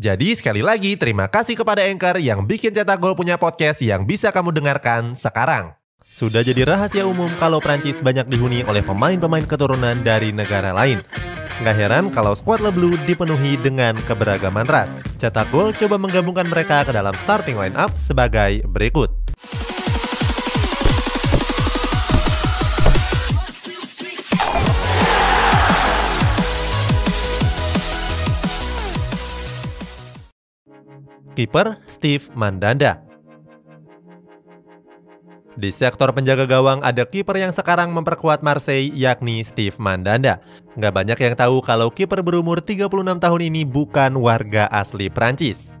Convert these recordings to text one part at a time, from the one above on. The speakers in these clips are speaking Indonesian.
Jadi sekali lagi terima kasih kepada Anchor yang bikin Cetak Gol punya podcast yang bisa kamu dengarkan sekarang. Sudah jadi rahasia umum kalau Prancis banyak dihuni oleh pemain-pemain keturunan dari negara lain. Nggak heran kalau skuad Le Bleu dipenuhi dengan keberagaman ras. Cetak Gol coba menggabungkan mereka ke dalam starting line up sebagai berikut. Kiper Steve Mandanda. Di sektor penjaga gawang ada kiper yang sekarang memperkuat Marseille yakni Steve Mandanda. Nggak banyak yang tahu kalau kiper berumur 36 tahun ini bukan warga asli Prancis.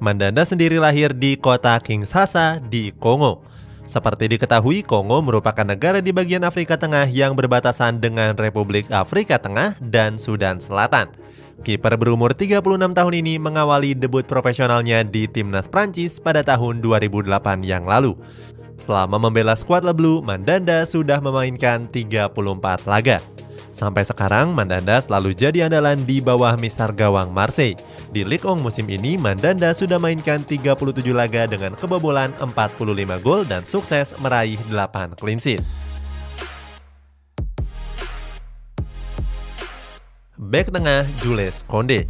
Mandanda sendiri lahir di kota Kinshasa di Kongo. Seperti diketahui, Kongo merupakan negara di bagian Afrika Tengah yang berbatasan dengan Republik Afrika Tengah dan Sudan Selatan. Kiper berumur 36 tahun ini mengawali debut profesionalnya di timnas Prancis pada tahun 2008 yang lalu. Selama membela skuad Le Bleu, Mandanda sudah memainkan 34 laga. Sampai sekarang, Mandanda selalu jadi andalan di bawah Mister Gawang Marseille. Di Ligue 1 musim ini, Mandanda sudah mainkan 37 laga dengan kebobolan 45 gol dan sukses meraih 8 clean sheet. Back tengah Jules Konde.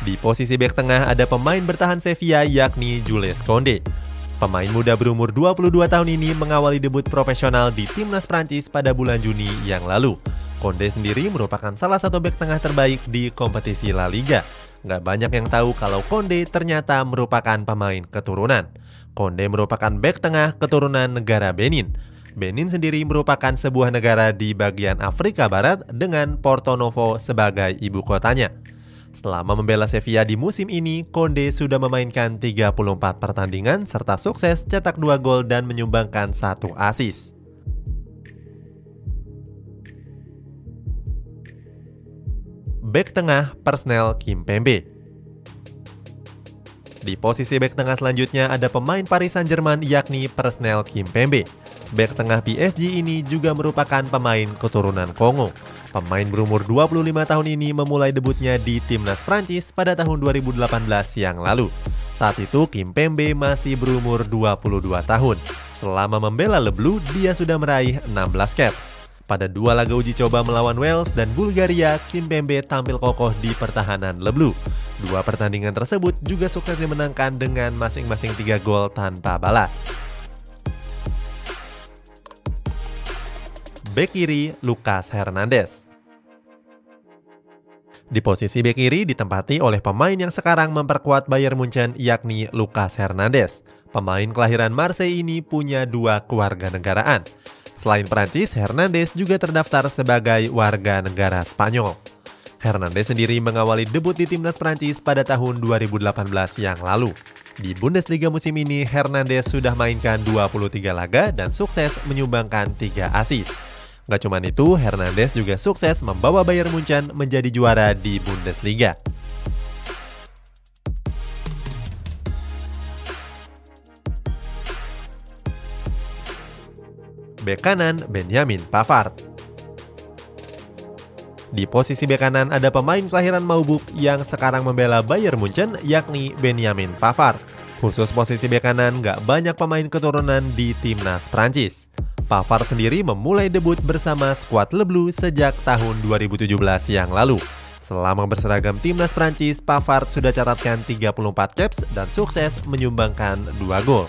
Di posisi back tengah ada pemain bertahan Sevilla yakni Jules Konde. Pemain muda berumur 22 tahun ini mengawali debut profesional di timnas Prancis pada bulan Juni yang lalu. Konde sendiri merupakan salah satu back tengah terbaik di kompetisi La Liga. Nggak banyak yang tahu kalau Konde ternyata merupakan pemain keturunan. Konde merupakan back tengah keturunan negara Benin. Benin sendiri merupakan sebuah negara di bagian Afrika Barat dengan Porto Novo sebagai ibu kotanya. Selama membela Sevilla di musim ini, Konde sudah memainkan 34 pertandingan serta sukses cetak 2 gol dan menyumbangkan satu asis. Back tengah Persnel Kimpembe Di posisi back tengah selanjutnya ada pemain Paris Saint-Germain yakni Persnel Kimpembe. Back tengah PSG ini juga merupakan pemain keturunan Kongo. Pemain berumur 25 tahun ini memulai debutnya di timnas Prancis pada tahun 2018 yang lalu. Saat itu Kim Pembe masih berumur 22 tahun. Selama membela Le Bleu, dia sudah meraih 16 caps. Pada dua laga uji coba melawan Wales dan Bulgaria, Kim Pembe tampil kokoh di pertahanan Le Bleu. Dua pertandingan tersebut juga sukses dimenangkan dengan masing-masing tiga gol tanpa balas. Bek kiri Lucas Hernandez. Di posisi bek kiri ditempati oleh pemain yang sekarang memperkuat Bayern Munchen yakni Lucas Hernandez. Pemain kelahiran Marseille ini punya dua keluarga negaraan. Selain Prancis, Hernandez juga terdaftar sebagai warga negara Spanyol. Hernandez sendiri mengawali debut di timnas Prancis pada tahun 2018 yang lalu. Di Bundesliga musim ini, Hernandez sudah mainkan 23 laga dan sukses menyumbangkan 3 asis. Gak cuma itu, Hernandez juga sukses membawa Bayern Munchen menjadi juara di Bundesliga. Bek kanan Benjamin Pavard. Di posisi bek kanan ada pemain kelahiran Maubuk yang sekarang membela Bayern Munchen yakni Benjamin Pavard. Khusus posisi bek kanan nggak banyak pemain keturunan di timnas Prancis. Pavard sendiri memulai debut bersama skuad Le Bleu sejak tahun 2017 yang lalu. Selama berseragam timnas Prancis, Pavard sudah catatkan 34 caps dan sukses menyumbangkan 2 gol.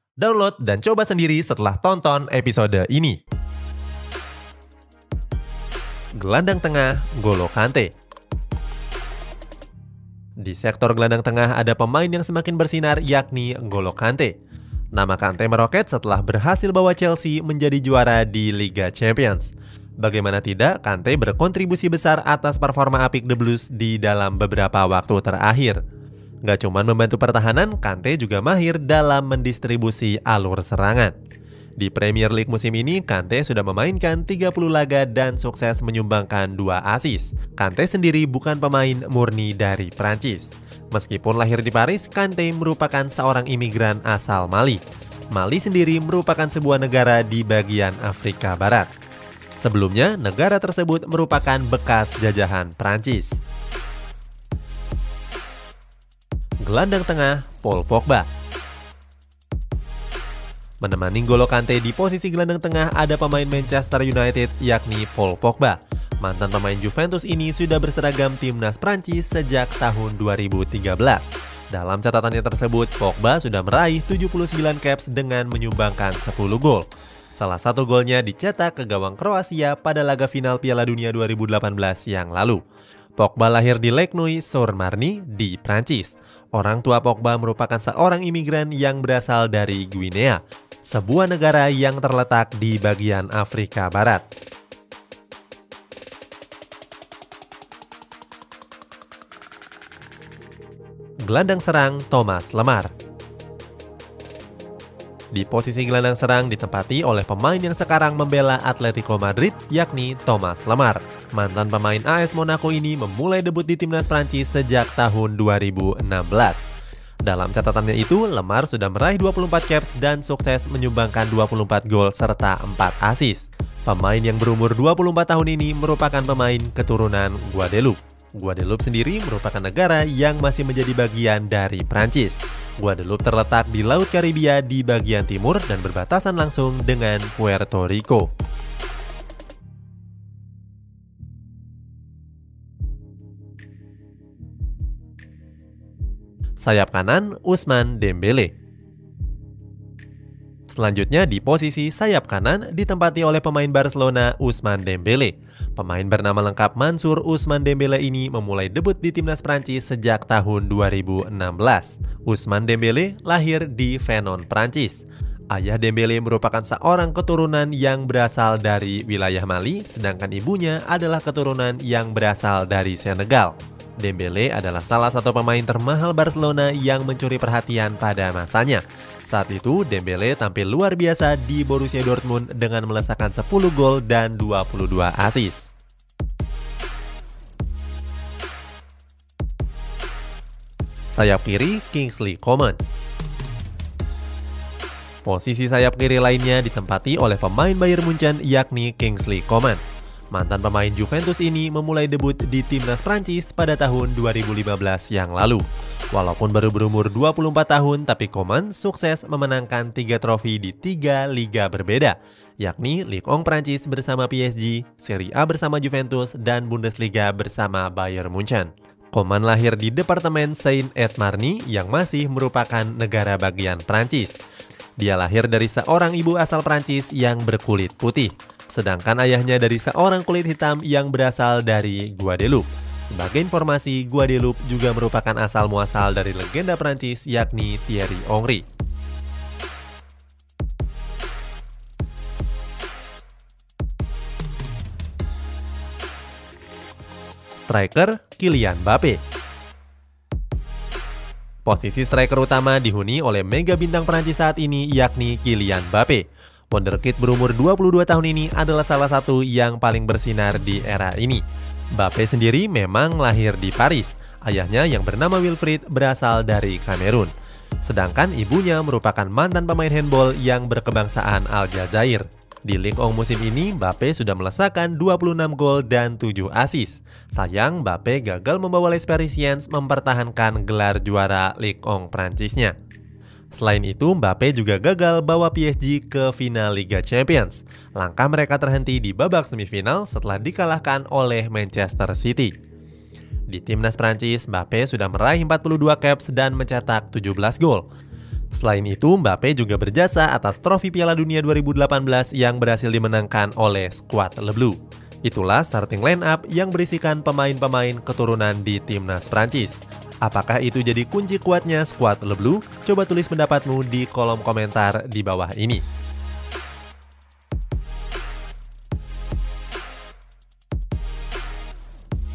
Download dan coba sendiri setelah tonton episode ini. Gelandang tengah Golo Kante Di sektor gelandang tengah ada pemain yang semakin bersinar yakni Golo Kante. Nama Kante meroket setelah berhasil bawa Chelsea menjadi juara di Liga Champions. Bagaimana tidak, Kante berkontribusi besar atas performa apik The Blues di dalam beberapa waktu terakhir. Gak cuma membantu pertahanan, Kante juga mahir dalam mendistribusi alur serangan. Di Premier League musim ini, Kante sudah memainkan 30 laga dan sukses menyumbangkan dua asis. Kante sendiri bukan pemain murni dari Prancis. Meskipun lahir di Paris, Kante merupakan seorang imigran asal Mali. Mali sendiri merupakan sebuah negara di bagian Afrika Barat. Sebelumnya, negara tersebut merupakan bekas jajahan Prancis. Gelandang tengah Paul Pogba Menemani Golo Kante di posisi gelandang tengah ada pemain Manchester United yakni Paul Pogba. Mantan pemain Juventus ini sudah berseragam timnas Prancis sejak tahun 2013. Dalam catatannya tersebut, Pogba sudah meraih 79 caps dengan menyumbangkan 10 gol. Salah satu golnya dicetak ke gawang Kroasia pada laga final Piala Dunia 2018 yang lalu. Pogba lahir di Lake Nui, Marni, di Prancis. Orang tua Pogba merupakan seorang imigran yang berasal dari Guinea, sebuah negara yang terletak di bagian Afrika Barat. Gelandang serang Thomas Lemar di posisi gelandang serang ditempati oleh pemain yang sekarang membela Atletico Madrid yakni Thomas Lemar. Mantan pemain AS Monaco ini memulai debut di timnas Prancis sejak tahun 2016. Dalam catatannya itu, Lemar sudah meraih 24 caps dan sukses menyumbangkan 24 gol serta 4 assist. Pemain yang berumur 24 tahun ini merupakan pemain keturunan Guadeloupe. Guadeloupe sendiri merupakan negara yang masih menjadi bagian dari Prancis. Guadeloupe terletak di Laut Karibia di bagian timur dan berbatasan langsung dengan Puerto Rico. Sayap kanan Usman Dembele Selanjutnya di posisi sayap kanan ditempati oleh pemain Barcelona Usman Dembele. Pemain bernama lengkap Mansur Usman Dembele ini memulai debut di timnas Prancis sejak tahun 2016. Usman Dembele lahir di Venon, Prancis. Ayah Dembele merupakan seorang keturunan yang berasal dari wilayah Mali, sedangkan ibunya adalah keturunan yang berasal dari Senegal. Dembele adalah salah satu pemain termahal Barcelona yang mencuri perhatian pada masanya. Saat itu, Dembele tampil luar biasa di Borussia Dortmund dengan melesakkan 10 gol dan 22 assist. Sayap kiri Kingsley Coman Posisi sayap kiri lainnya ditempati oleh pemain Bayern Munchen yakni Kingsley Coman. Mantan pemain Juventus ini memulai debut di timnas Prancis pada tahun 2015 yang lalu. Walaupun baru berumur 24 tahun, tapi Coman sukses memenangkan tiga trofi di tiga liga berbeda, yakni Ligue 1 Prancis bersama PSG, Serie A bersama Juventus, dan Bundesliga bersama Bayern Munchen. Coman lahir di Departemen Saint-Ed-Marny yang masih merupakan negara bagian Prancis. Dia lahir dari seorang ibu asal Prancis yang berkulit putih, sedangkan ayahnya dari seorang kulit hitam yang berasal dari Guadeloupe. Sebagai informasi, Guadeloupe juga merupakan asal muasal dari legenda Prancis yakni Thierry Henry. Striker Kylian Mbappe Posisi striker utama dihuni oleh mega bintang Prancis saat ini yakni Kylian Mbappe. Wonderkid berumur 22 tahun ini adalah salah satu yang paling bersinar di era ini. Mbappe sendiri memang lahir di Paris. Ayahnya yang bernama Wilfried berasal dari Kamerun. Sedangkan ibunya merupakan mantan pemain handball yang berkebangsaan Aljazair. Di Ligue 1 musim ini, Mbappe sudah melesakkan 26 gol dan 7 assist. Sayang, Mbappe gagal membawa Les Parisiens mempertahankan gelar juara Ligue 1 Prancisnya. Selain itu, Mbappe juga gagal bawa PSG ke final Liga Champions. Langkah mereka terhenti di babak semifinal setelah dikalahkan oleh Manchester City. Di timnas Prancis, Mbappe sudah meraih 42 caps dan mencetak 17 gol. Selain itu, Mbappe juga berjasa atas trofi Piala Dunia 2018 yang berhasil dimenangkan oleh skuad Le Bleu. Itulah starting line up yang berisikan pemain-pemain keturunan di timnas Prancis. Apakah itu jadi kunci kuatnya skuad Le Bleu? Coba tulis pendapatmu di kolom komentar di bawah ini.